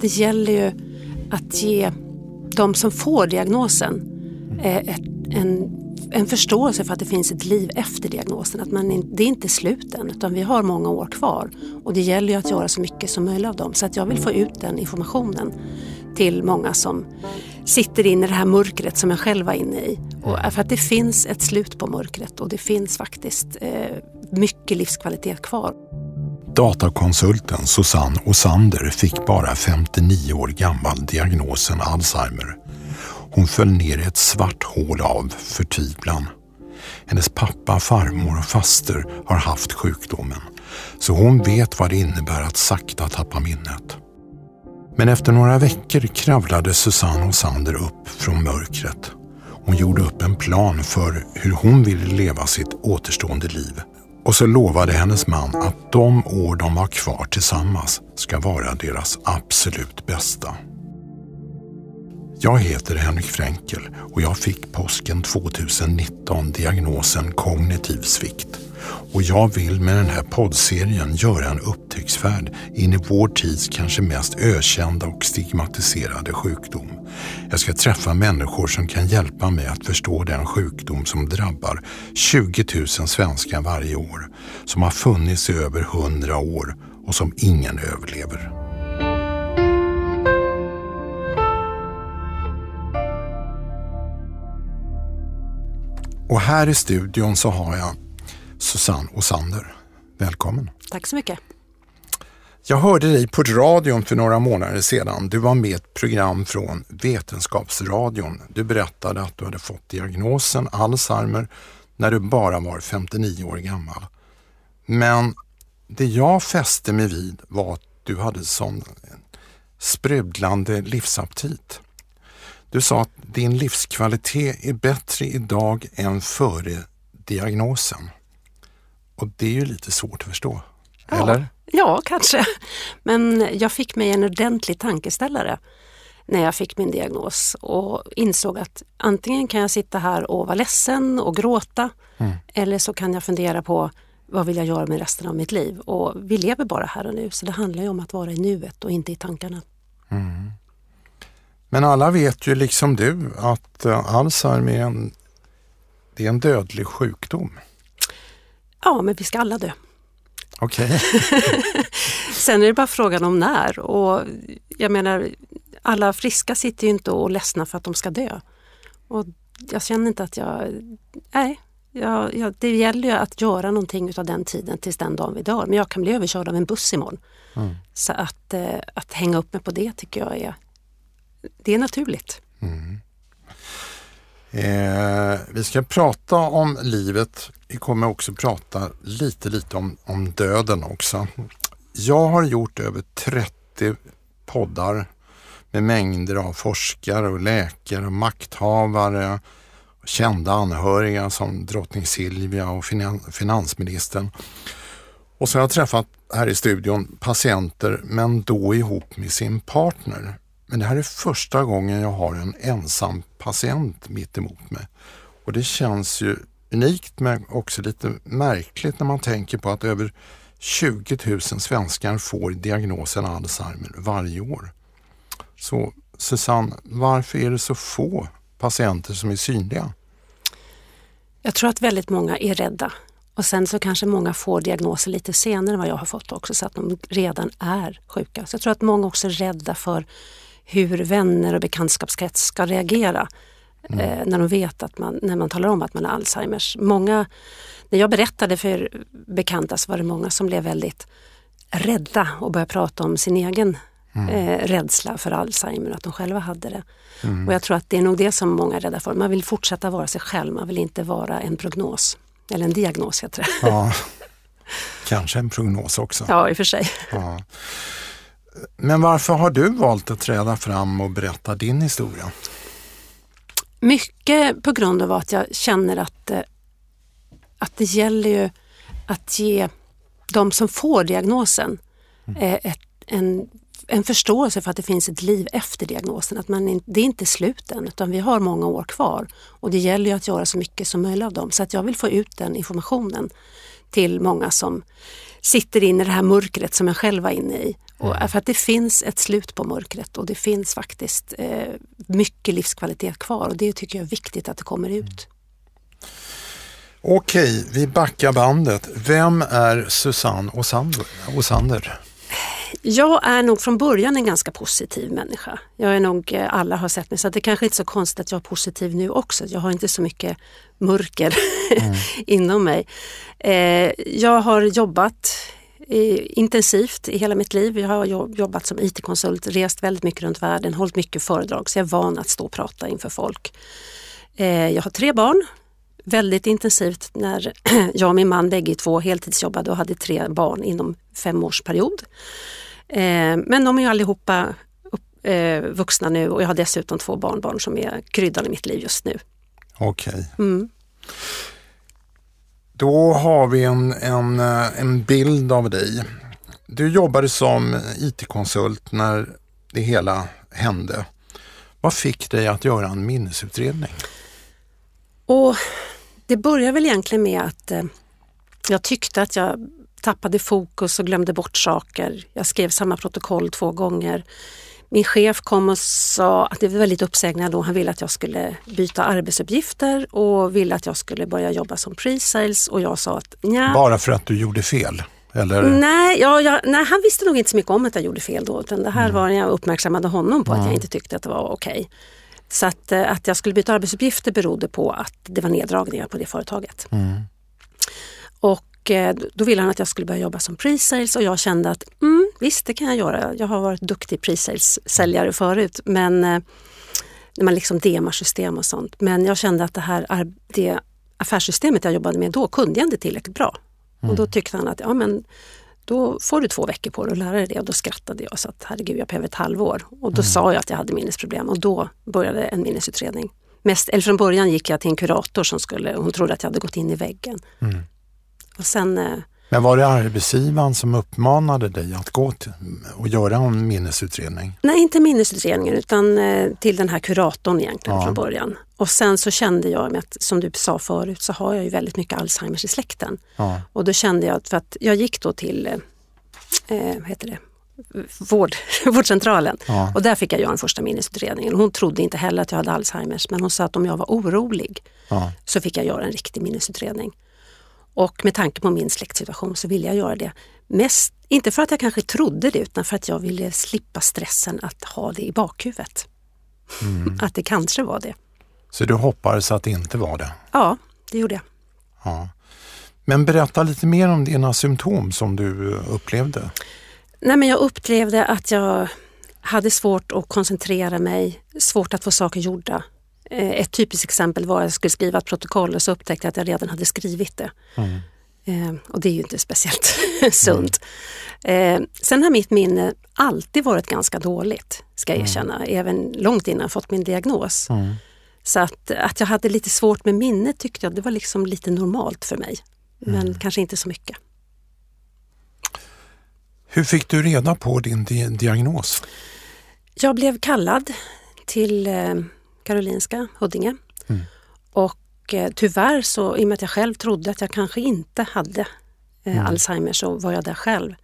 det gäller ju att ge de som får diagnosen eh, ett, en, en förståelse för att det finns ett liv efter diagnosen. Att man det är inte slut än utan vi har många år kvar och det gäller ju att göra så mycket som möjligt av dem. Så att jag vill få ut den informationen till många som sitter inne i det här mörkret som jag själv var inne i. Och eh, för att det finns ett slut på mörkret och det finns faktiskt eh, mycket livskvalitet kvar. Datakonsulten Susanne Osander fick bara 59 år gammal diagnosen Alzheimer. Hon föll ner i ett svart hål av förtvivlan. Hennes pappa, farmor och faster har haft sjukdomen. Så hon vet vad det innebär att sakta tappa minnet. Men efter några veckor kravlade Susanne Osander upp från mörkret. Hon gjorde upp en plan för hur hon ville leva sitt återstående liv. Och så lovade hennes man att de år de har kvar tillsammans ska vara deras absolut bästa. Jag heter Henrik Fränkel och jag fick påsken 2019 diagnosen kognitiv svikt. Och jag vill med den här poddserien göra en upptäcktsfärd in i vår tids kanske mest ökända och stigmatiserade sjukdom. Jag ska träffa människor som kan hjälpa mig att förstå den sjukdom som drabbar 20 000 svenskar varje år, som har funnits i över 100 år och som ingen överlever. Och här i studion så har jag Susanne Osander. Välkommen! Tack så mycket! Jag hörde dig på radion för några månader sedan. Du var med i ett program från Vetenskapsradion. Du berättade att du hade fått diagnosen Alzheimer när du bara var 59 år gammal. Men det jag fäste mig vid var att du hade sån sprudlande livsaptit. Du sa att din livskvalitet är bättre idag än före diagnosen. Och det är ju lite svårt att förstå. Ja, eller? Ja, kanske. Men jag fick mig en ordentlig tankeställare när jag fick min diagnos och insåg att antingen kan jag sitta här och vara ledsen och gråta mm. eller så kan jag fundera på vad vill jag göra med resten av mitt liv? Och vi lever bara här och nu så det handlar ju om att vara i nuet och inte i tankarna. Mm. Men alla vet ju liksom du att uh, Alzheimer är en, det är en dödlig sjukdom. Ja, men vi ska alla dö. Okay. Sen är det bara frågan om när och jag menar alla friska sitter ju inte och ledsnar för att de ska dö. Och jag känner inte att jag... Nej, jag, jag, det gäller ju att göra någonting av den tiden tills den dagen vi dör. Men jag kan bli överkörd av en buss imorgon. Mm. Så att, eh, att hänga upp mig på det tycker jag är, det är naturligt. Mm. Eh, vi ska prata om livet. Vi kommer också prata lite, lite om, om döden också. Jag har gjort över 30 poddar med mängder av forskare och läkare, och makthavare, och kända anhöriga som drottning Silvia och finansministern. Och så har jag träffat här i studion patienter men då ihop med sin partner. Men det här är första gången jag har en ensam patient mitt emot mig. Och det känns ju unikt men också lite märkligt när man tänker på att över 20 000 svenskar får diagnosen Alzheimer varje år. Så Susanne, varför är det så få patienter som är synliga? Jag tror att väldigt många är rädda och sen så kanske många får diagnoser lite senare än vad jag har fått också så att de redan är sjuka. Så jag tror att många också är rädda för hur vänner och bekantskapskrets ska reagera mm. eh, när de vet att man, när man talar om att man har Alzheimers. Många, när jag berättade för bekanta så var det många som blev väldigt rädda och började prata om sin egen mm. eh, rädsla för Alzheimer, att de själva hade det. Mm. Och jag tror att det är nog det som många är rädda för. Man vill fortsätta vara sig själv, man vill inte vara en prognos. Eller en diagnos heter det. Ja, kanske en prognos också. Ja, i och för sig. Ja. Men varför har du valt att träda fram och berätta din historia? Mycket på grund av att jag känner att, eh, att det gäller ju att ge de som får diagnosen mm. Eh, ett, en, en förståelse för att det finns ett liv efter diagnosen. Att man, det är inte slut än utan vi har många år kvar och det gäller ju att göra så mycket som möjligt av dem. Så att jag vill få ut den informationen till många som sitter inne i det här mörkret som jag själv var inne i. Och för att det finns ett slut på mörkret och det finns faktiskt eh, mycket livskvalitet kvar och det tycker jag är viktigt att det kommer ut. Okej, vi backar bandet. Vem är Susanne Osander? Jag är nog från början en ganska positiv människa. Jag är nog, eh, alla har sett mig, så det kanske inte är så konstigt att jag är positiv nu också. Jag har inte så mycket mörker mm. inom mig. Eh, jag har jobbat intensivt i hela mitt liv. Jag har jobbat som IT-konsult, rest väldigt mycket runt världen, hållit mycket föredrag så jag är van att stå och prata inför folk. Eh, jag har tre barn. Väldigt intensivt när jag och min man bägge två heltidsjobbade och hade tre barn inom fem års period. Eh, men de är ju allihopa eh, vuxna nu och jag har dessutom två barnbarn som är kryddan i mitt liv just nu. Okej. Okay. Mm. Då har vi en, en, eh, en bild av dig. Du jobbade som IT-konsult när det hela hände. Vad fick dig att göra en minnesutredning? Och det började väl egentligen med att eh, jag tyckte att jag tappade fokus och glömde bort saker. Jag skrev samma protokoll två gånger. Min chef kom och sa att det var lite uppsägningar då. Han ville att jag skulle byta arbetsuppgifter och ville att jag skulle börja jobba som pre-sales och jag sa att nja. Bara för att du gjorde fel? Eller? Nej, ja, jag, nej, han visste nog inte så mycket om att jag gjorde fel då. Utan det här mm. var när jag uppmärksammade honom på mm. att jag inte tyckte att det var okej. Okay. Så att, eh, att jag skulle byta arbetsuppgifter berodde på att det var neddragningar på det företaget. Mm. Och Eh, då ville han att jag skulle börja jobba som pre-sales och jag kände att mm, visst det kan jag göra. Jag har varit duktig pre-sales-säljare förut men eh, när man liksom demar system och sånt. Men jag kände att det här det affärssystemet jag jobbade med då kunde jag inte tillräckligt bra. Mm. Och då tyckte han att ja men då får du två veckor på dig att lära dig det och då skrattade jag så att herregud jag behöver ett halvår. Och då mm. sa jag att jag hade minnesproblem och då började en minnesutredning. Mest, eller från början gick jag till en kurator som skulle, hon trodde att jag hade gått in i väggen. Mm. Och sen, eh, men var det arbetsgivaren som uppmanade dig att gå till och göra en minnesutredning? Nej, inte minnesutredningen utan eh, till den här kuratorn egentligen ja. från början. Och sen så kände jag, att, som du sa förut, så har jag ju väldigt mycket Alzheimers i släkten. Ja. Och då kände jag, för att jag gick då till, eh, eh vad heter det, vård, vårdcentralen ja. och där fick jag göra den första minnesutredningen. Hon trodde inte heller att jag hade Alzheimers men hon sa att om jag var orolig så fick jag göra en riktig minnesutredning. Och med tanke på min släktsituation så ville jag göra det. Mest, inte för att jag kanske trodde det utan för att jag ville slippa stressen att ha det i bakhuvudet. Mm. Att det kanske var det. Så du hoppades att det inte var det? Ja, det gjorde jag. Ja. Men berätta lite mer om dina symptom som du upplevde. Nej, men jag upplevde att jag hade svårt att koncentrera mig, svårt att få saker gjorda. Eh, ett typiskt exempel var att jag skulle skriva ett protokoll och så upptäckte jag att jag redan hade skrivit det. Mm. Eh, och det är ju inte speciellt sunt. Mm. Sen har mitt minne alltid varit ganska dåligt, ska jag mm. erkänna, mm. även långt innan jag fått min diagnos. Mm. Så att, att jag hade lite svårt med minnet tyckte jag det var liksom lite normalt för mig. Men mm. kanske inte så mycket. Hur fick du reda på din di diagnos? Jag blev kallad till Karolinska, Huddinge. Mm. Och eh, tyvärr så, i och med att jag själv trodde att jag kanske inte hade eh, mm. Alzheimer så var jag där själv.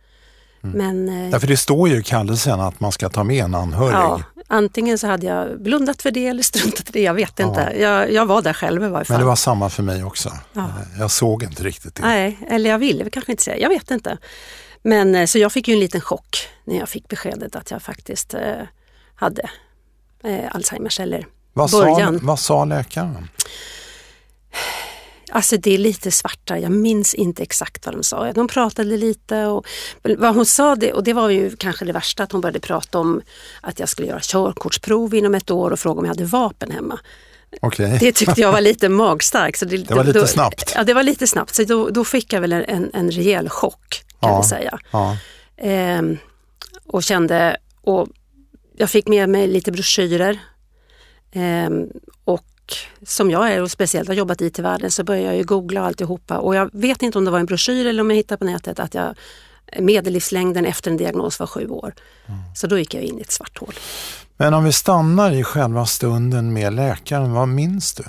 Mm. Men, eh, Därför det står ju i kallelsen att man ska ta med en anhörig. Ja, antingen så hade jag blundat för det eller struntat i det, jag vet ja. inte. Jag, jag, var där själv i varje fall. Men det var samma för mig också. Ja. Jag såg inte riktigt det. Nej, eller jag ville kanske inte säga, jag vet inte. Men eh, så jag fick ju en liten chock när jag fick beskedet att jag faktiskt eh, hade eh, Alzheimers eller vad början. Sa, vad sa läkaren? Alltså det är lite svarta, jag minns inte exakt vad de sa. De pratade lite och vad hon sa, det, och det var ju kanske det värsta, att hon började prata om att jag skulle göra körkortsprov inom ett år och fråga om jag hade vapen hemma. Okay. Det tyckte jag var lite magstarkt. det, det var lite då, snabbt. Ja, det var lite snabbt. Så då, då fick jag väl en, en rejäl chock kan ja, vi säga. Ja. Ehm, och kände, och jag fick med mig lite broschyrer Ehm, och som jag är och speciellt har jobbat i IT-världen så började jag ju googla alltihopa och jag vet inte om det var en broschyr eller om jag hittade på nätet att jag medellivslängden efter en diagnos var sju år. Mm. Så då gick jag in i ett svart hål. Men om vi stannar i själva stunden med läkaren, vad minns du?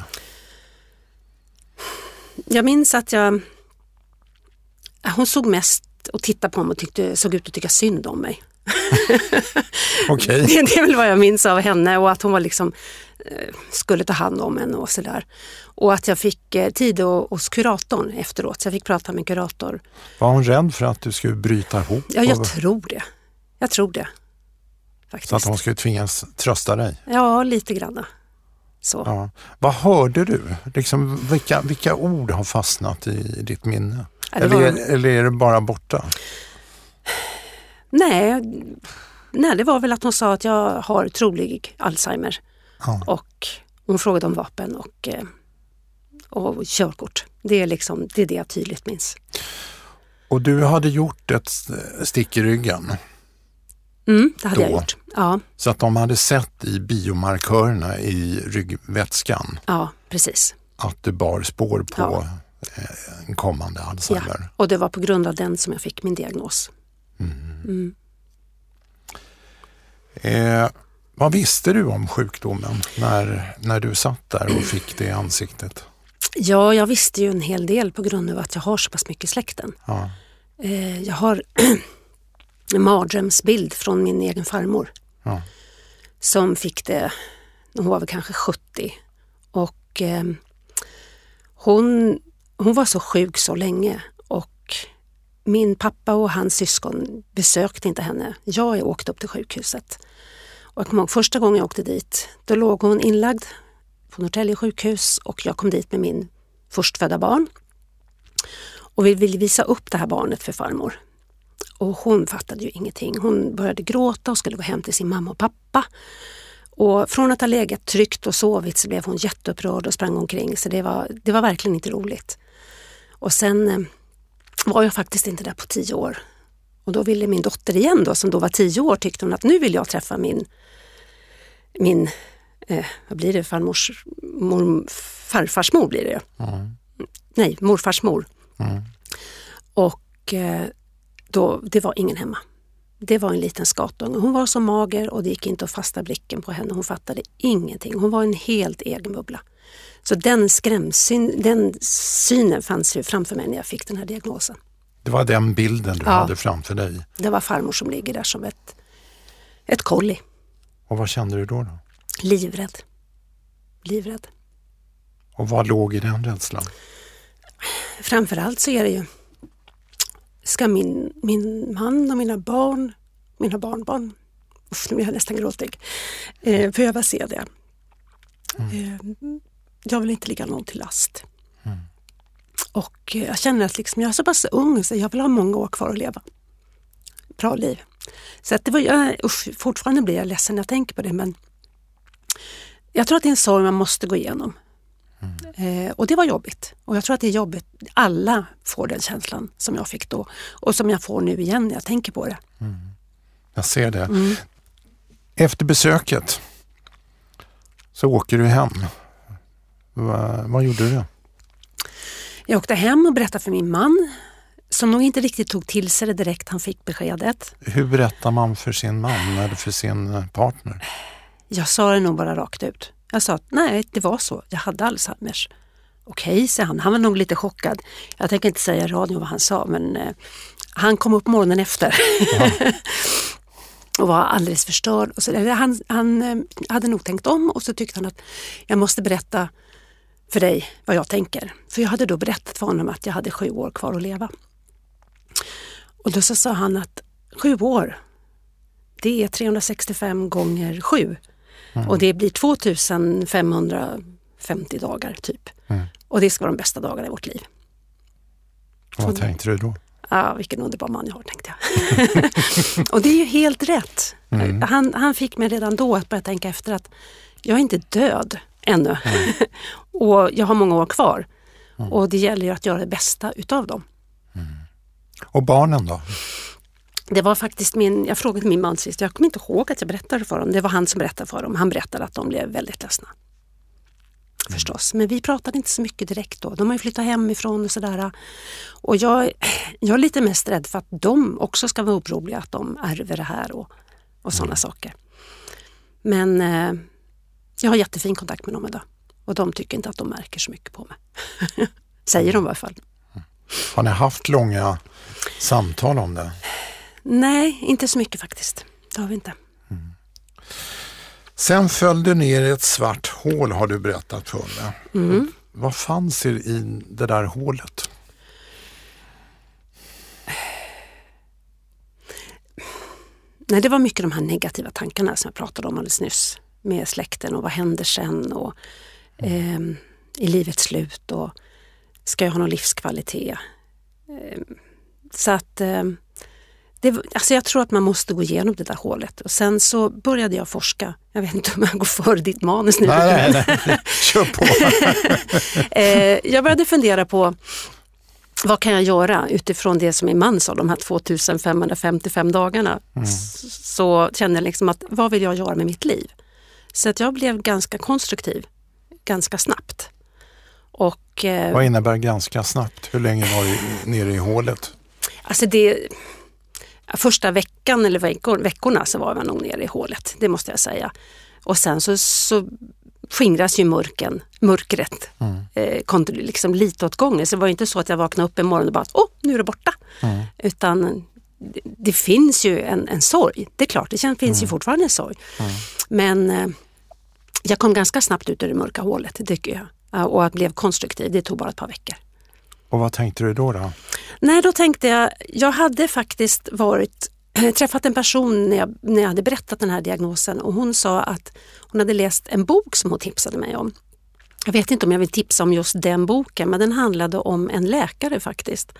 Jag minns att jag... Hon såg mest och tittade på mig och tyckte, såg ut att tycka synd om mig. Okej. Det, det är väl vad jag minns av henne och att hon var liksom skulle ta hand om henne och sådär. Och att jag fick eh, tid hos kuratorn efteråt, så jag fick prata med en kurator. Var hon rädd för att du skulle bryta ihop? Ja, jag tror det. Jag tror det. Faktiskt. så att hon skulle tvingas trösta dig? Ja, lite granna. Så. Ja. Vad hörde du? Liksom, vilka, vilka ord har fastnat i ditt minne? Ja, eller, var- är, eller är det bara borta? Nej, nej, det var väl att hon sa att jag har trolig Alzheimer. Ja. Och hon frågade om vapen och, eh, och körkort. Det är, liksom, det är det jag tydligt minns. Och du hade gjort ett stick i ryggen Mm, det hade jag Då? gjort. Ja, så att de hade sett i biomarkörerna i ryggvätskan ja precis. att du bar spår på Ja. eh, en kommande Ja. Alzheimer. Och det var på grund av den som jag fick min diagnos. Mm. Eh, vad visste du om sjukdomen när, när du satt där och fick det i ansiktet? Ja, jag visste ju en hel del på grund av att jag har så pass mycket i släkten. Ja. Eh, jag har en mardrömsbild från min egen farmor Ja. som fick det, hon var väl kanske 70 och eh, hon, hon var så sjuk så länge och min pappa och hans syskon besökte inte henne. Jag åkte upp till sjukhuset. Och jag kommer ihåg första gången jag åkte dit, då låg hon inlagd på Norrtälje sjukhus och jag kom dit med min förstfödda barn. Och vi ville visa upp det här barnet för farmor. Och hon fattade ju ingenting. Hon började gråta och skulle gå hem till sin mamma och pappa. Och från att ha legat tryggt och sovit så blev hon jätteupprörd och sprang omkring. Så det var, det var verkligen inte roligt. Och sen eh, var jag faktiskt inte där på tio år. Och då ville min dotter igen då, som då var tio år, tyckte hon att nu vill jag träffa min, min eh, vad blir det, farmors, mor, farfars mor blir det ju. Mm. Nej, morfars mor. Mm. Och eh, då, det var ingen hemma. Det var en liten skatunge. Hon var så mager och det gick inte att fasta blicken på henne. Hon fattade ingenting. Hon var en helt egen bubbla. Så den skrämsyn, den synen fanns ju framför mig när jag fick den här diagnosen. Det var den bilden du Ja. hade framför dig. Det var farmor som ligger där som ett, ett kolli. Och vad kände du då? då? Livrädd. Livrädd. Och vad låg i den rädslan? Framförallt så är det ju, ska min, min man och mina barn, mina barnbarn, uff, nu blir jag nästan gråtig, eh, behöva se det. Eh, jag vill inte ligga någon till last. Och eh, jag känner att liksom, jag är så pass ung så jag vill ha många år kvar att leva. Bra liv. Så att det var, jag, usch, fortfarande blir jag ledsen när jag tänker på det men jag tror att det är en sorg man måste gå igenom. Eh, och det var jobbigt. Och jag tror att det är jobbigt. Alla får den känslan som jag fick då och som jag får nu igen när jag tänker på det. Jag ser det. Mm. Efter besöket så åker du hem. Va, vad gjorde du? Jag åkte hem och berättade för min man som nog inte riktigt tog till sig det direkt han fick beskedet. Hur berättar man för sin man eller för sin partner? Jag sa det nog bara rakt ut. Jag sa att nej, det var så. Jag hade Alzheimers. Okej, sa han. Han var nog lite chockad. Jag tänker inte säga i radio vad han sa, men eh, han kom upp morgonen efter. och var alldeles förstörd. Och så, han han eh, hade nog tänkt om och så tyckte han att jag måste berätta för dig vad jag tänker. För jag hade då berättat för honom att jag hade sju år kvar att leva. Och då så sa han att sju år, det är 365 gånger sju. Och det blir 2550 dagar typ. Mm. Och det ska vara de bästa dagarna i vårt liv. Vad tänkte du då? Ja, vilken underbar man jag har tänkte jag. och det är ju helt rätt. Han, han fick mig redan då att börja tänka efter att jag är inte död ännu. och jag har många år kvar. Och det gäller ju att göra det bästa utav dem. Och barnen då? Det var faktiskt min, jag frågade min man sist, jag kommer inte ihåg att jag berättade för dem. Det var han som berättade för dem. Han berättade att de blev väldigt ledsna. Förstås, men vi pratade inte så mycket direkt då. De har ju flyttat hemifrån och sådär. Och jag, jag är lite mest rädd för att de också ska vara oroliga att de ärver det här och, och sådana saker. Men eh, jag har jättefin kontakt med dem idag. Och de tycker inte att de märker så mycket på mig. Säger de i alla fall. Har ni haft långa samtal om det? Nej, inte så mycket faktiskt. Det har vi inte. Mm. Sen föll du ner i ett svart hål har du berättat för mig. Mm. Vad fanns i det där hålet? Nej, det var mycket de här negativa tankarna som jag pratade om alldeles nyss. Med släkten och vad händer sen och eh, i livets slut och ska jag ha någon livskvalitet? Eh, så att eh, det, alltså jag tror att man måste gå igenom det där hålet och sen så började jag forska. Jag vet inte om jag går före ditt manus nu. Nej, nej, nej. kör på. Eh, jag började fundera på vad kan jag göra utifrån det som min man sa, de här 2555 dagarna. Mm. Så kände jag liksom att vad vill jag göra med mitt liv? Så att jag blev ganska konstruktiv ganska snabbt. Och, eh, vad innebär ganska snabbt? Hur länge var du nere i hålet? Alltså det, första veckan eller veckor, veckorna så var jag nog nere i hålet, det måste jag säga. Och sen så, så skingras ju mörken, mörkret mm. eh, liksom lite åt gången. Så det var inte så att jag vaknade upp en morgon och bara, åh, nu är det borta. Mm. Utan det, det, finns ju en, en sorg. Det är klart, det finns mm. ju fortfarande en sorg. Mm. Men eh, jag kom ganska snabbt ut ur det mörka hålet, tycker jag. Och att blev konstruktiv, det tog bara ett par veckor. Och vad tänkte du då? då? Nej, då tänkte jag, jag hade faktiskt varit träffat en person när jag, när jag hade berättat den här diagnosen och hon sa att hon hade läst en bok som hon tipsade mig om. Jag vet inte om jag vill tipsa om just den boken men den handlade om en läkare faktiskt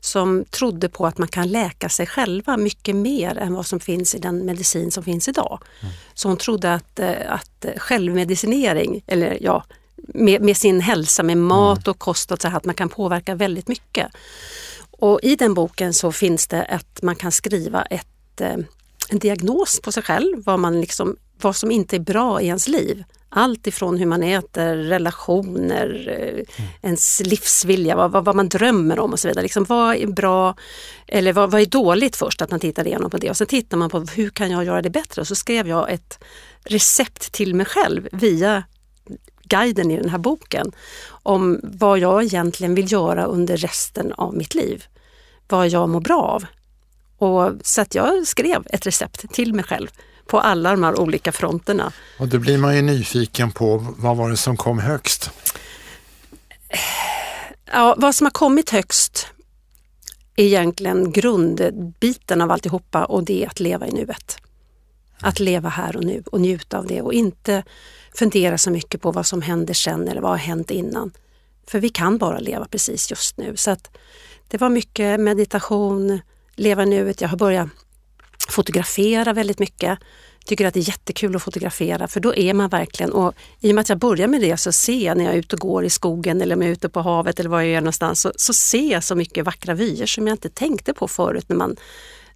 som trodde på att man kan läka sig själva mycket mer än vad som finns i den medicin som finns idag. Mm. Så hon trodde att, eh, att självmedicinering, eller ja, med, med sin hälsa, med mat mm. och kost, och så här, att man kan påverka väldigt mycket. Och I den boken så finns det att man kan skriva ett, eh, en diagnos på sig själv, vad, man liksom, vad som inte är bra i ens liv. Allt ifrån hur man äter, relationer, mm. ens livsvilja, vad, vad, vad, man drömmer om och så vidare. Liksom, vad är bra eller vad, vad är dåligt först? Att man tittar igenom på det och så tittar man på hur kan jag göra det bättre? Och så skrev jag ett recept till mig själv via guiden i den här boken om vad jag egentligen vill göra under resten av mitt liv. Vad jag mår bra av. Och, så att jag skrev ett recept till mig själv på alla de här olika fronterna. Och då blir man ju nyfiken på vad var det som kom högst? Ja, vad som har kommit högst är egentligen grundbiten av alltihopa och det är att leva i nuet. Att leva här och nu och njuta av det och inte fundera så mycket på vad som händer sen eller vad har hänt innan. För vi kan bara leva precis just nu. Så att det var mycket meditation, leva nuet. Jag har börjat fotografera väldigt mycket. Tycker att det är jättekul att fotografera för då är man verkligen och i och med att jag börjar med det så ser jag när jag är ute och går i skogen eller om jag är ute på havet eller var jag är någonstans så, så ser jag så mycket vackra vyer som jag inte tänkte på förut när man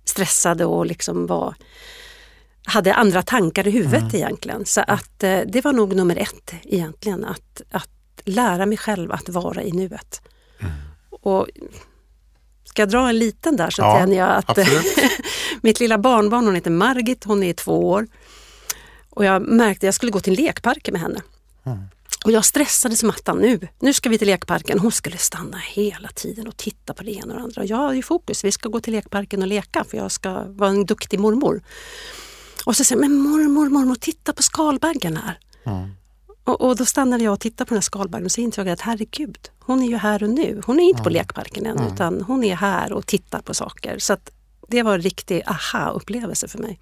stressade och liksom var hade andra tankar i huvudet mm. egentligen. Så att eh, det var nog nummer ett egentligen, att, att lära mig själv att vara i nuet. Mm. Och Ska jag dra en liten där så ja, känner jag att mitt lilla barnbarn, hon heter Margit, hon är två år. Och jag märkte att jag skulle gå till lekparken med henne. Mm. Och jag stressade som attan nu. Nu ska vi till lekparken. Hon skulle stanna hela tiden och titta på det ena och det andra. Jag har ju fokus, vi ska gå till lekparken och leka för jag ska vara en duktig mormor. Och så säger men mormor, mormor, titta på skalbaggen här. Mm. Och, och, då stannade jag och tittade på den här skalbaggen och så insåg jag att herregud, hon är ju här och nu. Hon är inte mm. på lekparken än mm. utan hon är här och tittar på saker. Så det var en riktig aha-upplevelse för mig.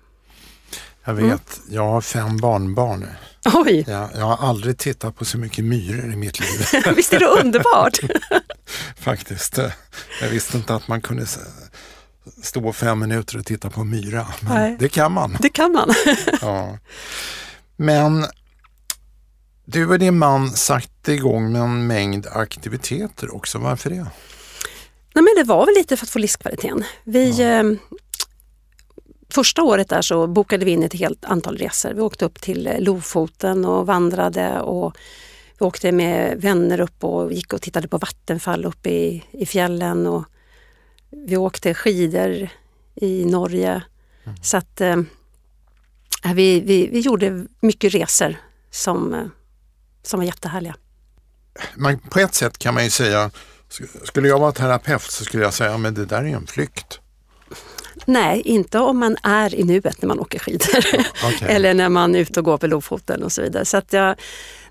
Jag vet, mm. jag har fem barnbarn. Oj! Jag, jag har aldrig tittat på så mycket myror i mitt liv. Visst är det underbart? Faktiskt. Jag visste inte att man kunde stå fem minuter och titta på en myra. Men Nej. det kan man. Det kan man. ja. Men du och din man satte igång med en mängd aktiviteter också. Varför det? Nej, men det var väl lite för att få livskvaliteten. Vi, ja. eh, första året där så bokade vi in ett helt antal resor. Vi åkte upp till Lofoten och vandrade och vi åkte med vänner upp och gick och tittade på vattenfall uppe i, i fjällen. Och vi åkte skidor i Norge. Mm. Så att eh, vi, vi, vi gjorde mycket resor som, eh, som var jättehärliga. Man, på ett sätt kan man ju säga, skulle jag vara terapeut så skulle jag säga, men det där är en flykt. Nej, inte om man är i nuet när man åker skidor. Okay. Eller när man är ute och går på Lofoten och så vidare. Så att jag,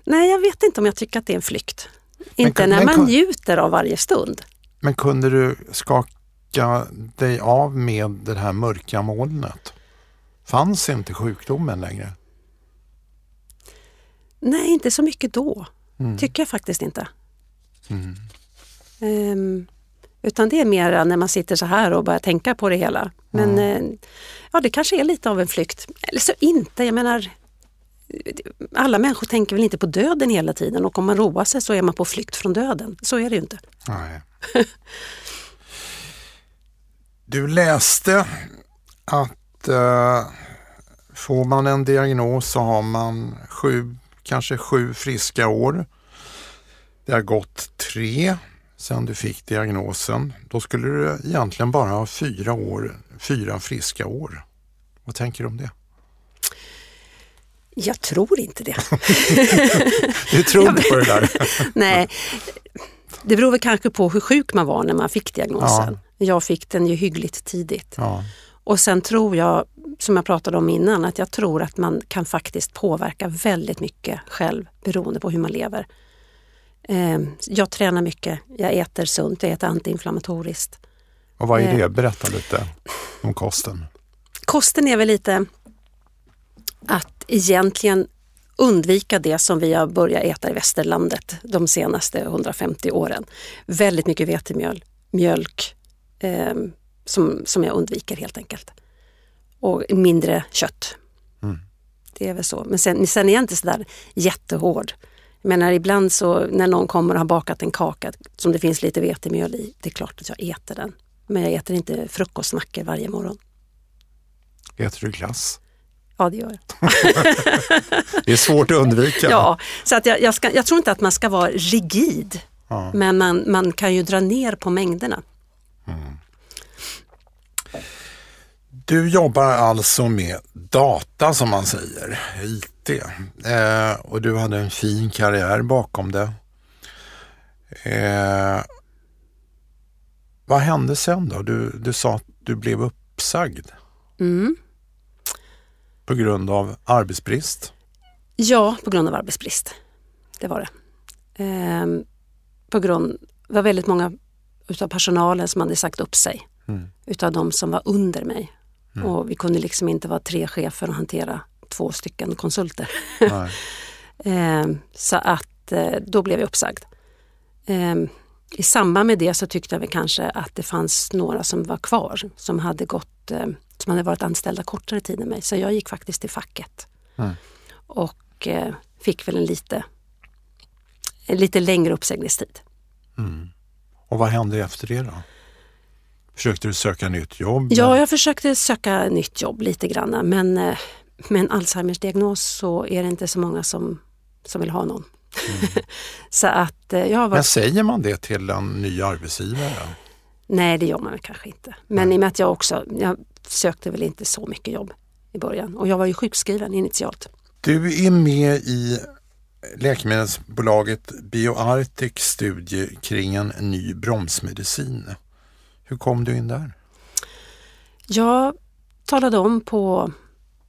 nej, jag vet inte om jag tycker att det är en flykt. Inte men, när man njuter av varje stund. Men kunde du skaka dig av med det här mörka molnet? Fanns inte sjukdomen längre? Nej, inte så mycket då. Mm. Tycker jag faktiskt inte. Mm. Um, utan det är mer när man sitter så här och börjar tänka på det hela. Men mm. ja, det kanske är lite av en flykt. Eller så inte, jag menar alla människor tänker väl inte på döden hela tiden och om man roar sig så är man på flykt från döden. Så är det ju inte. Nej. Du läste att uh, får man en diagnos så har man sju, kanske sju friska år. Det har gått tre sedan du fick diagnosen. Då skulle du egentligen bara ha fyra, år, fyra friska år. Vad tänker du om det? Jag tror inte det. du tror inte på det där? Nej, det beror väl kanske på hur sjuk man var när man fick diagnosen. Ja. Jag fick den ju hyggligt tidigt. Ja. Och sen tror jag, som jag pratade om innan, att jag tror att man kan faktiskt påverka väldigt mycket själv beroende på hur man lever. Ehm, jag tränar mycket, jag äter sunt, jag äter antiinflammatoriskt. Och vad är det? Ehm. Berätta lite om kosten. Kosten är väl lite att egentligen undvika det som vi har börjat äta i västerlandet de senaste 150 åren. Väldigt mycket vetemjöl, mjölk eh, som, som jag undviker helt enkelt. Och mindre kött. Mm. Det är väl så. Men sen, sen är jag inte sådär jättehård. Jag menar ibland så när någon kommer och har bakat en kaka som det finns lite vetemjöl i, det är klart att jag äter den. Men jag äter inte frukostmackor varje morgon. Äter du glass? Ja, det gör jag. det är svårt att undvika. Ja, så att jag, jag, ska, jag tror inte att man ska vara rigid. Ja. Men man, man kan ju dra ner på mängderna. Mm. Du jobbar alltså med data som man säger, IT. Eh, och du hade en fin karriär bakom det. Eh, vad hände sen då? Du, du sa att du blev uppsagd. Mm. På grund av arbetsbrist? Ja, på grund av arbetsbrist. Det var det. Ehm, på grund, det var väldigt många utav personalen som hade sagt upp sig. Mm. Utav de som var under mig. Mm. Och vi kunde liksom inte vara tre chefer och hantera två stycken konsulter. ehm, så att eh, då blev jag uppsagd. Ehm, I samband med det så tyckte jag väl kanske att det fanns några som var kvar som hade gått eh, som hade varit anställda kortare tid än mig. Så jag gick faktiskt till facket. Mm. Och eh, fick väl en lite, en lite längre uppsägningstid. Mm. Och vad hände efter det då? Försökte du söka nytt jobb? Ja, jag försökte söka nytt jobb lite grann men eh, med en Alzheimers diagnos så är det inte så många som, som vill ha någon. Mm. så att eh, jag var... Men säger man det till en ny arbetsgivare? Nej, det gör man kanske inte. Men mm. i och med att jag också, jag sökte väl inte så mycket jobb i början och jag var ju sjukskriven initialt. Du är med i läkemedelsbolaget BioArctic studie kring en ny bromsmedicin. Hur kom du in där? Jag talade om på,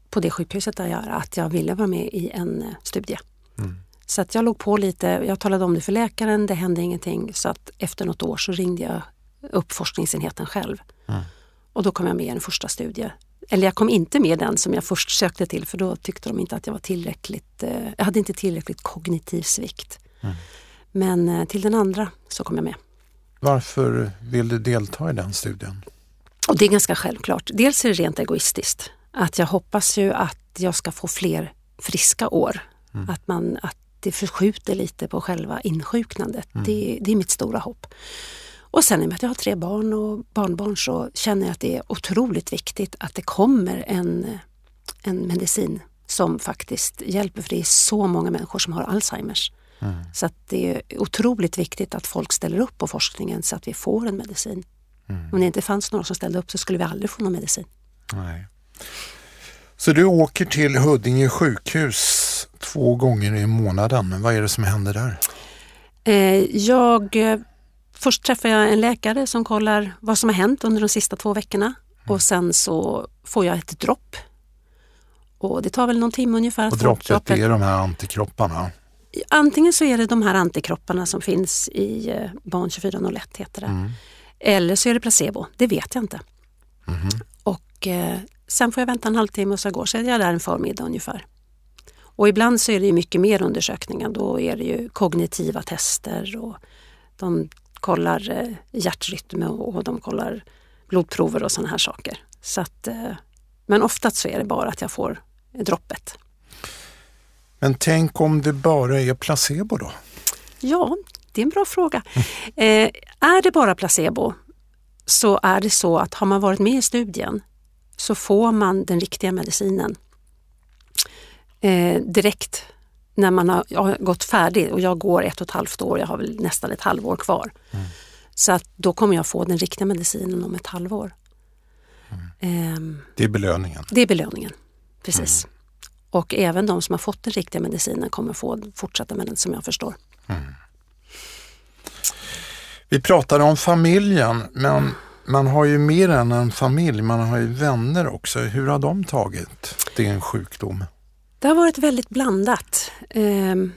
på det sjukhuset där jag är att jag ville vara med i en eh, studie. Mm. Så att jag låg på lite, jag talade om det för läkaren, det hände ingenting så att efter något år så ringde jag upp forskningsenheten själv. Mm. Och då kom jag med i en första studie. Eller jag kom inte med den som jag först sökte till för då tyckte de inte att jag var tillräckligt, eh, jag hade inte tillräckligt kognitiv svikt. Mm. Men eh, till den andra så kom jag med. Varför vill du delta i den studien? Och det är ganska självklart. Dels är det rent egoistiskt. Att jag hoppas ju att jag ska få fler friska år. Mm. Att, man, att det förskjuter lite på själva insjuknandet. Mm. Det, det är mitt stora hopp. Och sen i och med att jag har tre barn och barnbarn så känner jag att det är otroligt viktigt att det kommer en, en medicin som faktiskt hjälper för det är så många människor som har Alzheimers. Mm. Så att det är otroligt viktigt att folk ställer upp på forskningen så att vi får en medicin. Mm. Om det inte fanns några som ställde upp så skulle vi aldrig få någon medicin. Nej. Så du åker till Huddinge sjukhus två gånger i månaden. Vad är det som händer där? Eh, jag Först träffar jag en läkare som kollar vad som har hänt under de sista två veckorna och sen så får jag ett dropp. Och det tar väl någon timme ungefär. Och droppet är de här antikropparna? Antingen så är det de här antikropparna som finns i eh, Barn 2401 heter det. Mm. Eller så är det placebo, det vet jag inte. Mm. Och eh, sen får jag vänta en halvtimme och så går så är jag där en förmiddag ungefär. Och ibland så är det mycket mer undersökningar. Då är det ju kognitiva tester och de kollar eh, hjärtrytm och de kollar blodprover och sådana här saker. Så att, eh, men oftast så är det bara att jag får droppet. Men tänk om det bara är placebo då? Ja, det är en bra fråga. Eh, är det bara placebo så är det så att har man varit med i studien så får man den riktiga medicinen eh, direkt när man har, har, gått färdigt och jag går ett och ett halvt år, jag har väl nästan ett halvår kvar. Mm. Så att då kommer jag få den riktiga medicinen om ett halvår. Mm. Eh, det är belöningen? Det är belöningen, precis. Mm. Och även de som har fått den riktiga medicinen kommer få fortsätta med den som jag förstår. Mm. Vi pratade om familjen men man har ju mer än en familj, man har ju vänner också. Hur har de tagit din sjukdom? Det har varit väldigt blandat. Ehm,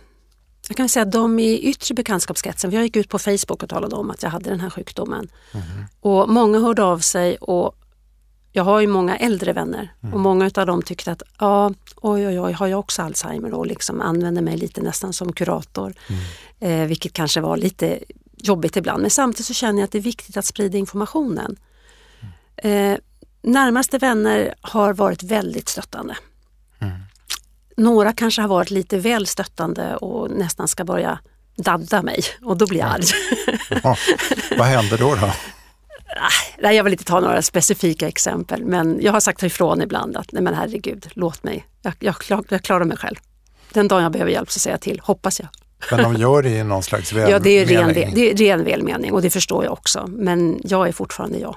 jag kan säga att de i yttre bekantskapskretsen, jag gick ut på Facebook och talade om att jag hade den här sjukdomen. Mm. Och många hörde av sig och jag har ju många äldre vänner mm. och många av dem tyckte att ja, oj oj oj, har jag också Alzheimer och liksom använder mig lite nästan som kurator. Mm. Eh, vilket kanske var lite jobbigt ibland men samtidigt så känner jag att det är viktigt att sprida informationen. Mm. Eh, närmaste vänner har varit väldigt stöttande. Några kanske har varit lite väl stöttande och nästan ska börja dadda mig och då blir jag arg. Ja. Vad händer då? då? Nej, jag vill inte ta några specifika exempel men jag har sagt ifrån ibland att nej men herregud, låt mig. Jag, jag, jag klarar mig själv. Den dagen jag behöver hjälp så säger jag till, hoppas jag. Men de gör det i någon slags välmening? Ja, det är, ren, det är ren välmening och det förstår jag också. Men jag är fortfarande jag.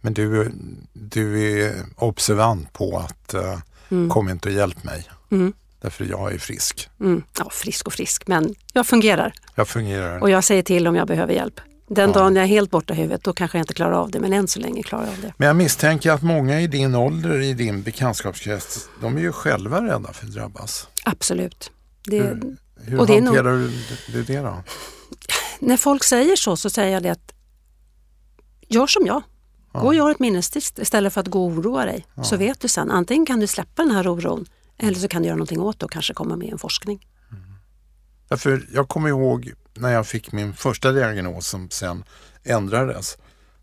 Men du, du är observant på att uh, mm. kom inte och hjälp mig. Mm. Därför jag är frisk. Mm. Ja, frisk och frisk, men jag fungerar. Jag fungerar. Och jag säger till om jag behöver hjälp. Den ja. dagen jag är helt borta i huvudet, då kanske jag inte klarar av det, men än så länge klarar jag av det. Men jag misstänker att många i din ålder, i din bekantskapskrets, de är ju själva rädda för att drabbas. Absolut. Det, hur hur och hanterar det nog, du det då? När folk säger så, så säger jag det att gör som jag. Ja. Gå och gör ett minnestest istället för att gå och oroa dig. Ja. Så vet du sen, antingen kan du släppa den här oron eller så kan du göra någonting åt det och kanske komma med en forskning. Mm. Därför, jag kommer ihåg när jag fick min första diagnos som sen ändrades.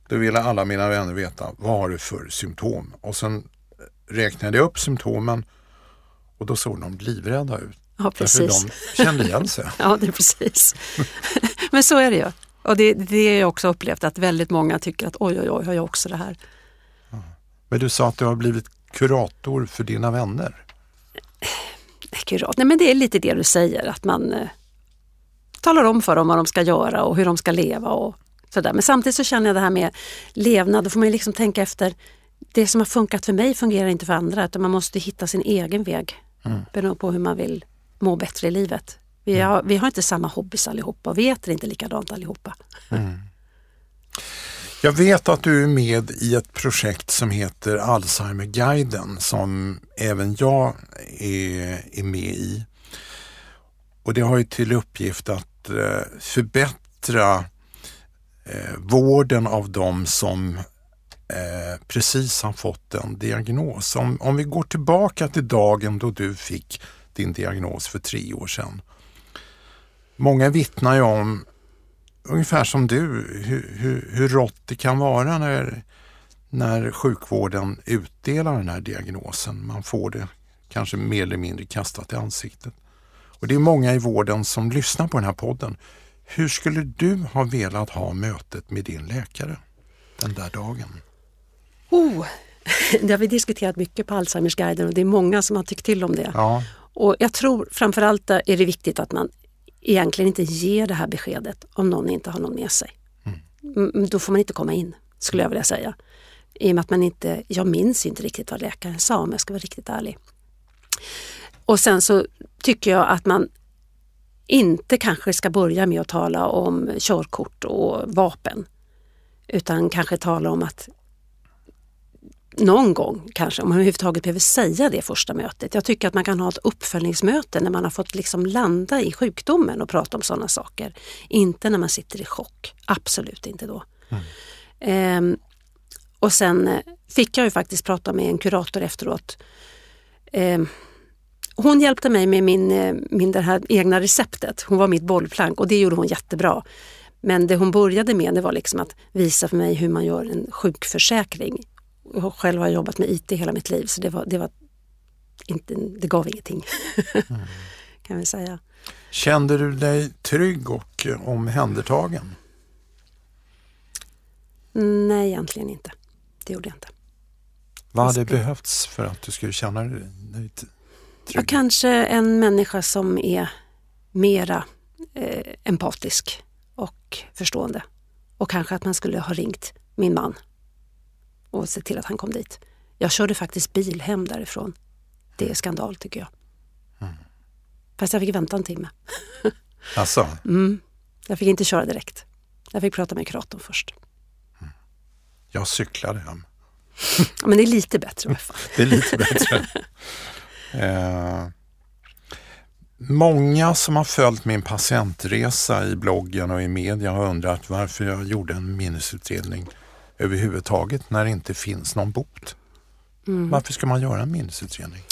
Då ville alla mina vänner veta vad har du för symptom? Och sen räknade jag upp symptomen och då såg de livrädda ut. Ja, precis. de kände igen sig. ja, det är precis. Men så är det ju. Och det, det har jag också upplevt att väldigt många tycker att oj, oj, oj, har jag också det här? Men du sa att du har blivit kurator för dina vänner. Kurat, nej men det är lite det du säger, att man eh, talar om för dem vad de ska göra och hur de ska leva och sådär. Men samtidigt så känner jag det här med levnad, då får man liksom tänka efter. Det som har funkat för mig fungerar inte för andra utan man måste hitta sin egen väg mm. beroende på hur man vill må bättre i livet. Vi mm. har, vi har inte samma hobbys allihopa och vi äter inte likadant allihopa. Mm. Jag vet att du är med i ett projekt som heter Alzheimerguiden som även jag är, är med i. Och det har ju till uppgift att eh, förbättra eh, vården av de som eh, precis har fått en diagnos. Om, om vi går tillbaka till dagen då du fick din diagnos för tre år sedan. Många vittnar ju om, ungefär som du, hur, hur, hur rått det kan vara när, när sjukvården utdelar den här diagnosen. Man får det kanske mer eller mindre kastat i ansiktet. Och Det är många i vården som lyssnar på den här podden. Hur skulle du ha velat ha mötet med din läkare den där dagen? Oh, det har vi diskuterat mycket på Alzheimersguiden och det är många som har tyckt till om det. Ja. Och jag tror framförallt är det viktigt att man egentligen inte ger det här beskedet om någon inte har någon med sig. Mm. Då får man inte komma in, skulle jag vilja säga. I och med att man inte, jag minns inte riktigt vad läkaren sa om jag ska vara riktigt ärlig. Och sen så tycker jag att man inte kanske ska börja med att tala om körkort och vapen. Utan kanske tala om att någon gång kanske, om man överhuvudtaget behöver säga det första mötet. Jag tycker att man kan ha ett uppföljningsmöte när man har fått liksom landa i sjukdomen och prata om sådana saker. Inte när man sitter i chock, absolut inte då. Mm. Ehm, och sen eh, fick jag ju faktiskt prata med en kurator efteråt. Ehm, hon hjälpte mig med min, eh, min det här egna receptet. Hon var mitt bollplank och det gjorde hon jättebra. Men det hon började med det var liksom att visa för mig hur man gör en sjukförsäkring. Jag själv har jobbat med IT hela mitt liv så det, var, det, var inte, det gav ingenting. mm. kan vi säga. Kände du dig trygg och omhändertagen? Nej, egentligen inte. Det gjorde jag inte. Vad hade behövts för att du skulle känna dig trygg? Ja, kanske en människa som är mera eh, empatisk och förstående. Och kanske att man skulle ha ringt min man och sett till att han kom dit. Jag körde faktiskt bil hem därifrån. Det är skandal tycker jag. Mm. Fast jag fick vänta en timme. Alltså? Mm. Jag fick inte köra direkt. Jag fick prata med kuratorn först. Mm. Jag cyklade hem. ja, men det är lite bättre i alla fall. det är lite bättre. eh. Många som har följt min patientresa i bloggen och i media har undrat varför jag gjorde en minnesutredning överhuvudtaget när det inte finns någon bot. Mm. Varför ska man göra en minnesutredning?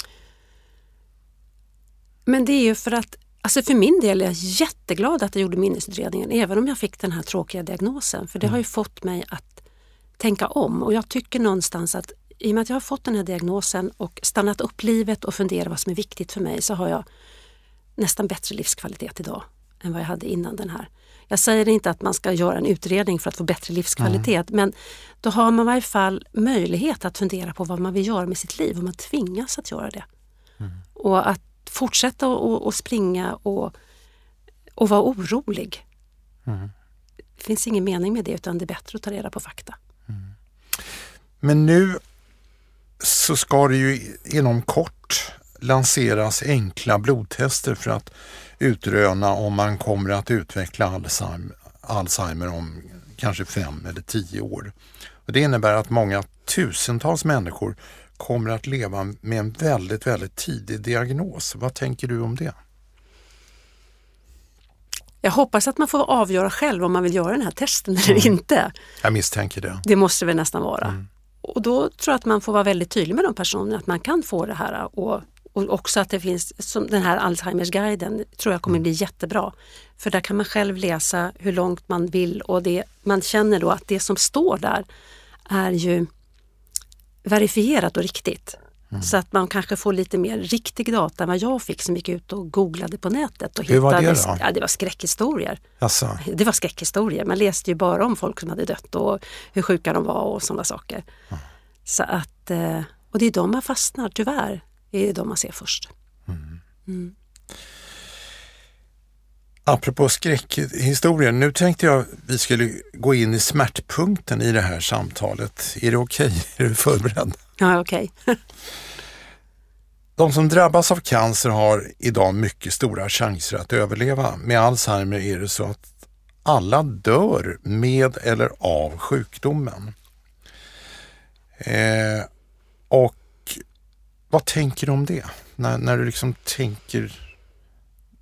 Men det är ju för att, alltså för min del är jag jätteglad att jag gjorde minnesutredningen även om jag fick den här tråkiga diagnosen. För det mm. har ju fått mig att tänka om och jag tycker någonstans att i och med att jag har fått den här diagnosen och stannat upp livet och funderat vad som är viktigt för mig så har jag nästan bättre livskvalitet idag än vad jag hade innan den här. Jag säger inte att man ska göra en utredning för att få bättre livskvalitet mm. men då har man i varje fall möjlighet att fundera på vad man vill göra med sitt liv och man tvingas att göra det. Mm. Och att fortsätta och, springa och, och vara orolig. Mm. Det finns ingen mening med det utan det är bättre att ta reda på fakta. Mm. Men nu så ska det ju inom kort lanseras enkla blodtester för att utröna om man kommer att utveckla Alzheimer om kanske fem eller tio år. Och det innebär att många tusentals människor kommer att leva med en väldigt, väldigt tidig diagnos. Vad tänker du om det? Jag hoppas att man får avgöra själv om man vill göra den här testen eller mm. inte. Jag misstänker det. Det måste väl nästan vara. Mm. Och då tror jag att man får vara väldigt tydlig med de personerna att man kan få det här och och också att det finns, som den här Alzheimers-guiden tror jag kommer mm. bli jättebra. För där kan man själv läsa hur långt man vill och det, man känner då att det som står där är ju verifierat och riktigt. Mm. Så att man kanske får lite mer riktig data än vad jag fick som gick ut och googlade på nätet. Och Hur var det då? Ja, det var skräckhistorier. Asså. Det var skräckhistorier. Man läste ju bara om folk som hade dött och hur sjuka de var och sådana saker. Mm. Så att, eh, och det är de man fastnar, tyvärr. Det är de man ser först. Mm. Mm. Apropå skräckhistorier, nu tänkte jag vi skulle gå in i smärtpunkten i det här samtalet. Är det okej? Okay? Är du förberedd? Ja, okej. Okay. De som drabbas av cancer har idag mycket stora chanser att överleva. Med Alzheimer är det så att alla dör med eller av sjukdomen. Eh, och vad tänker du om det? När, när du liksom tänker,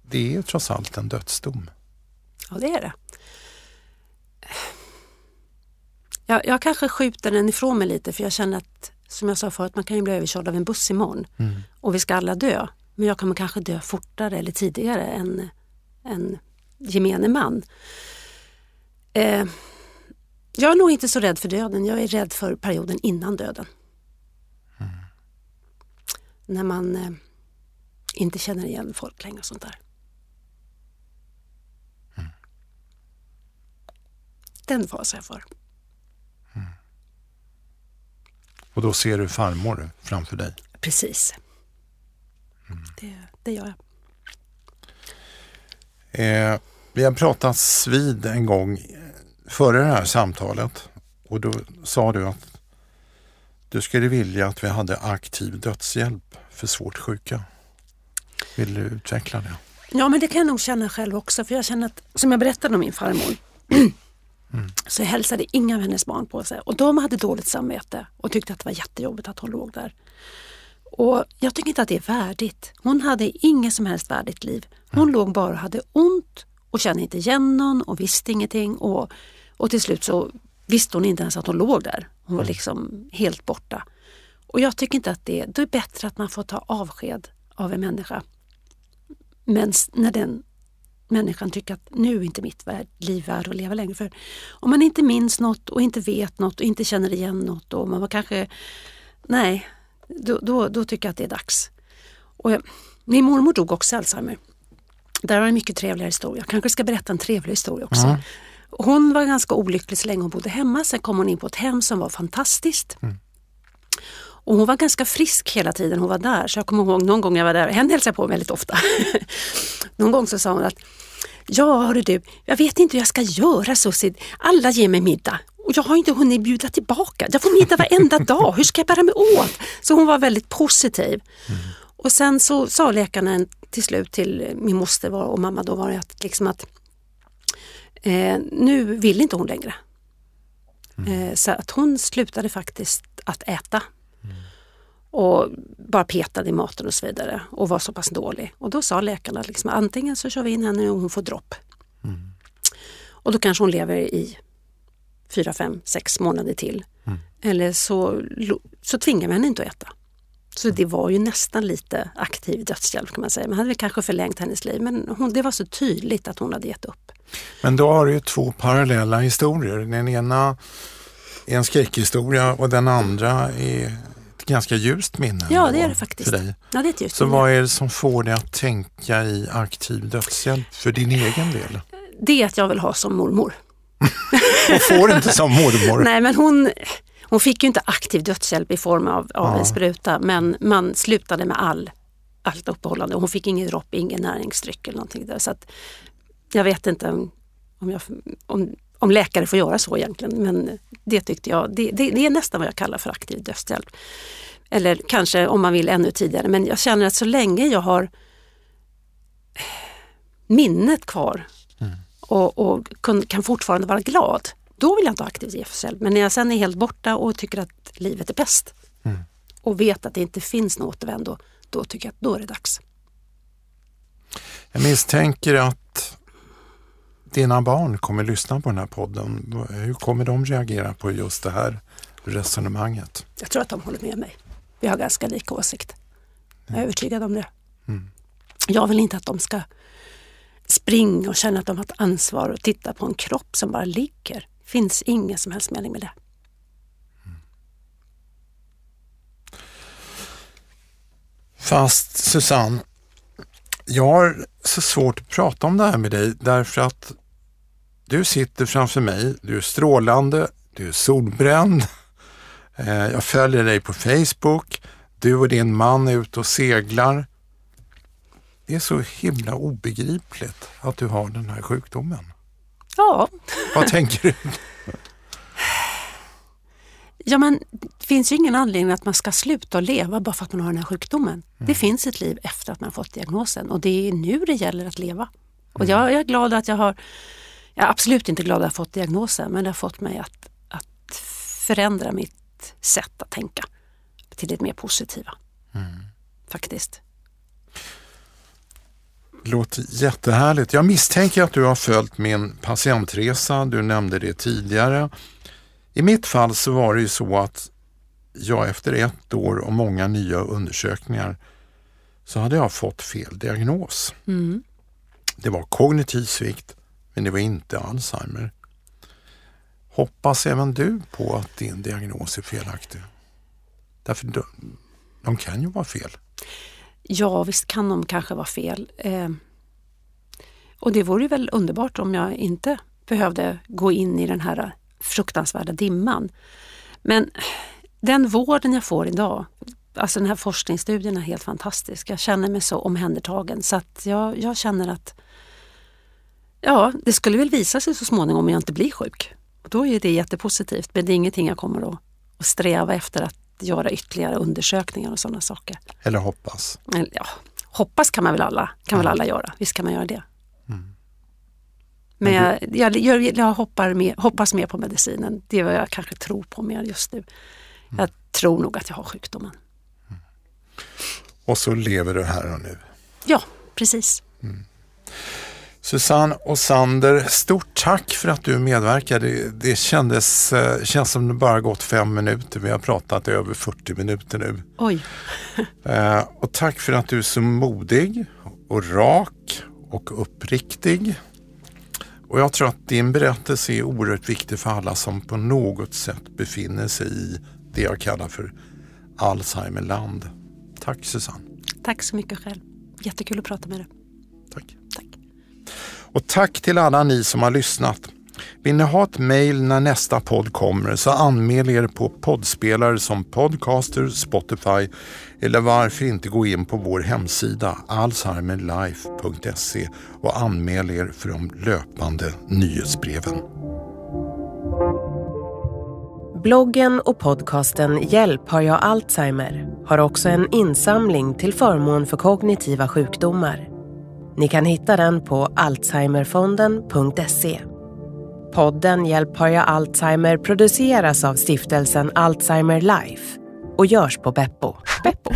det är trots allt en dödsdom. Ja, det är det. Jag, jag kanske skjuter den ifrån mig lite för jag känner att, som jag sa förut, man kan ju bli överkörd av en buss imorgon mm. och vi ska alla dö. Men jag kommer kanske dö fortare eller tidigare än, än gemene man. Eh, jag är nog inte så rädd för döden, jag är rädd för perioden innan döden när man eh, inte känner igen folk längre och sånt där. Mm. Den fasar jag för. Mm. Och då ser du farmor framför dig? Precis. Mm. Det, det gör jag. Eh, vi har pratats vid en gång före det här samtalet och då sa du att du skulle vilja att vi hade aktiv dödshjälp för svårt sjuka. Vill du utveckla det? Ja, men det kan jag nog känna själv också. För jag känner att, som jag berättade om min farmor, Så hälsade inga av hennes barn på sig och de hade dåligt samvete och tyckte att det var jättejobbigt att hon låg där. Och jag tycker inte att det är värdigt. Hon hade inget som helst värdigt liv. Hon mm. låg bara och hade ont och kände inte igen någon och visste ingenting. Och, och till slut så visste hon inte ens att hon låg där. Hon var liksom helt borta. Och jag tycker inte att det, det är bättre att man får ta avsked av en människa. Men när den människan tycker att nu är inte mitt liv värd att leva längre. För om man inte minns något och inte vet något och inte känner igen något och man var kanske, nej, då, då, då, tycker jag att det är dags. Och jag, min mormor dog också Alzheimer. Där har en mycket trevligare historia. Jag kanske ska berätta en trevlig historia också. Mm. Hon var ganska olycklig så länge hon bodde hemma. Sen kom hon in på ett hem som var fantastiskt. Mm. Och hon var ganska frisk hela tiden hon var där. Så jag kommer ihåg någon gång jag var där, henne hälsade på väldigt ofta. någon gång så sa hon att Ja hörru du, jag vet inte hur jag ska göra Susie. Alla ger mig middag och jag har inte hunnit bjuda tillbaka. Jag får middag varenda dag, hur ska jag bära mig åt? Så hon var väldigt positiv. Mm. Och sen så sa läkaren till slut till min moster och mamma då var det att, liksom att eh, nu vill inte hon längre. Mm. Så att hon slutade faktiskt att äta. Mm. Och bara petade i maten och så vidare och var så pass dålig. Och då sa läkarna liksom, antingen så kör vi in henne och hon får dropp. Mm. Och då kanske hon lever i fyra, fem, sex månader till. Mm. Eller så, så tvingar vi henne inte att äta. Så det var ju nästan lite aktiv dödshjälp kan man säga. Man hade väl kanske förlängt hennes liv men hon, det var så tydligt att hon hade gett upp. Men då har du ju två parallella historier. Den ena är en skräckhistoria och den andra är ett ganska ljust minne. Ja, det är det faktiskt. För dig. Ja, det är ett ljust Så minne. vad är det som får dig att tänka i aktiv dödshjälp för din egen del? Det är att jag vill ha som mormor. och får inte som mormor. Nej, men hon, hon fick ju inte aktiv dödshjälp i form av, av ja. en spruta men man slutade med all, allt uppehållande. Hon fick ingen dropp, ingen näringsdryck eller någonting där. Så att, jag vet inte om, jag, om, om läkare får göra så egentligen men det tyckte jag, det, det, det är nästan vad jag kallar för aktiv dödshjälp. Eller kanske om man vill ännu tidigare men jag känner att så länge jag har minnet kvar mm. och, och kan fortfarande vara glad då vill jag inte ha aktiv dödshjälp. Men när jag sen är helt borta och tycker att livet är bäst mm. och vet att det inte finns något återvändo, då tycker jag att då är det dags. Jag misstänker att dina barn kommer lyssna på den här podden. Hur kommer de reagera på just det här resonemanget? Jag tror att de håller med mig. Vi har ganska lika åsikt. Jag är övertygad om det. Mm. Jag vill inte att de ska springa och känna att de har ett ansvar och titta på en kropp som bara ligger finns ingen som helst mening med det. Fast Susanne, jag har så svårt att prata om det här med dig därför att du sitter framför mig, du är strålande, du är solbränd. Eh, jag följer dig på Facebook. Du och din man är ute och seglar. Det är så himla obegripligt att du har den här sjukdomen. Ja. Vad tänker du? Ja men det finns ju ingen anledning att man ska sluta leva bara för att man har den här sjukdomen. Mm. Det finns ett liv efter att man fått diagnosen och det är nu det gäller att leva. Och jag, jag är glad att jag har, jag är absolut inte glad att jag fått diagnosen men det har fått mig att, att förändra mitt sätt att tänka till det mer positiva. Mm. Faktiskt. Låter jättehärligt. Jag misstänker att du har följt min patientresa. Du nämnde det tidigare. I mitt fall så var det ju så att jag efter ett år och många nya undersökningar så hade jag fått fel diagnos. Mm. Det var kognitiv svikt men det var inte Alzheimer. Hoppas även du på att din diagnos är felaktig? Därför de, de kan ju vara fel. Ja, visst kan de kanske vara fel. Eh, och det vore väl underbart om jag inte behövde gå in i den här fruktansvärda dimman. Men den vården jag får idag, alltså den här forskningsstudien är helt fantastisk. Jag känner mig så omhändertagen så att jag, jag känner att ja, det skulle väl visa sig så småningom om jag inte blir sjuk. Och då är det jättepositivt men det är ingenting jag kommer att, att sträva efter att göra ytterligare undersökningar och sådana saker. Eller hoppas? Ja, hoppas kan man väl alla, kan mm. väl alla göra, visst kan man göra det. Mm. Men jag, jag, jag, jag hoppar med, hoppas mer på medicinen. Det är vad jag kanske tror på mer just nu. Jag tror nog att jag har sjukdomen. Och så lever du här och nu. Ja, precis. Susanne och Sander, stort tack för att du medverkade. Det, det kändes, eh, känns som det bara gått fem minuter. Vi har pratat i över 40 minuter nu. Oj. Eh, och tack för att du är så modig och rak och uppriktig. Och jag tror att din berättelse är oerhört viktig för alla som på något sätt befinner sig i det jag kallar för Alzheimerland. Tack Susanne. Tack så mycket själv. Jättekul att prata med dig. Och tack till alla ni som har lyssnat. Vill ni ha ett mejl när nästa podd kommer så anmäl er på poddspelare som Podcaster, Spotify eller varför inte gå in på vår hemsida alzheimerlife.se och anmäl er för de löpande nyhetsbreven. Bloggen och podcasten Hjälp har jag Alzheimer har också en insamling till förmån för kognitiva sjukdomar. Ni kan hitta den på alzheimerfonden.se. Podden Hjälp har jag Alzheimer produceras av stiftelsen Alzheimer Life och görs på Beppo. Beppo.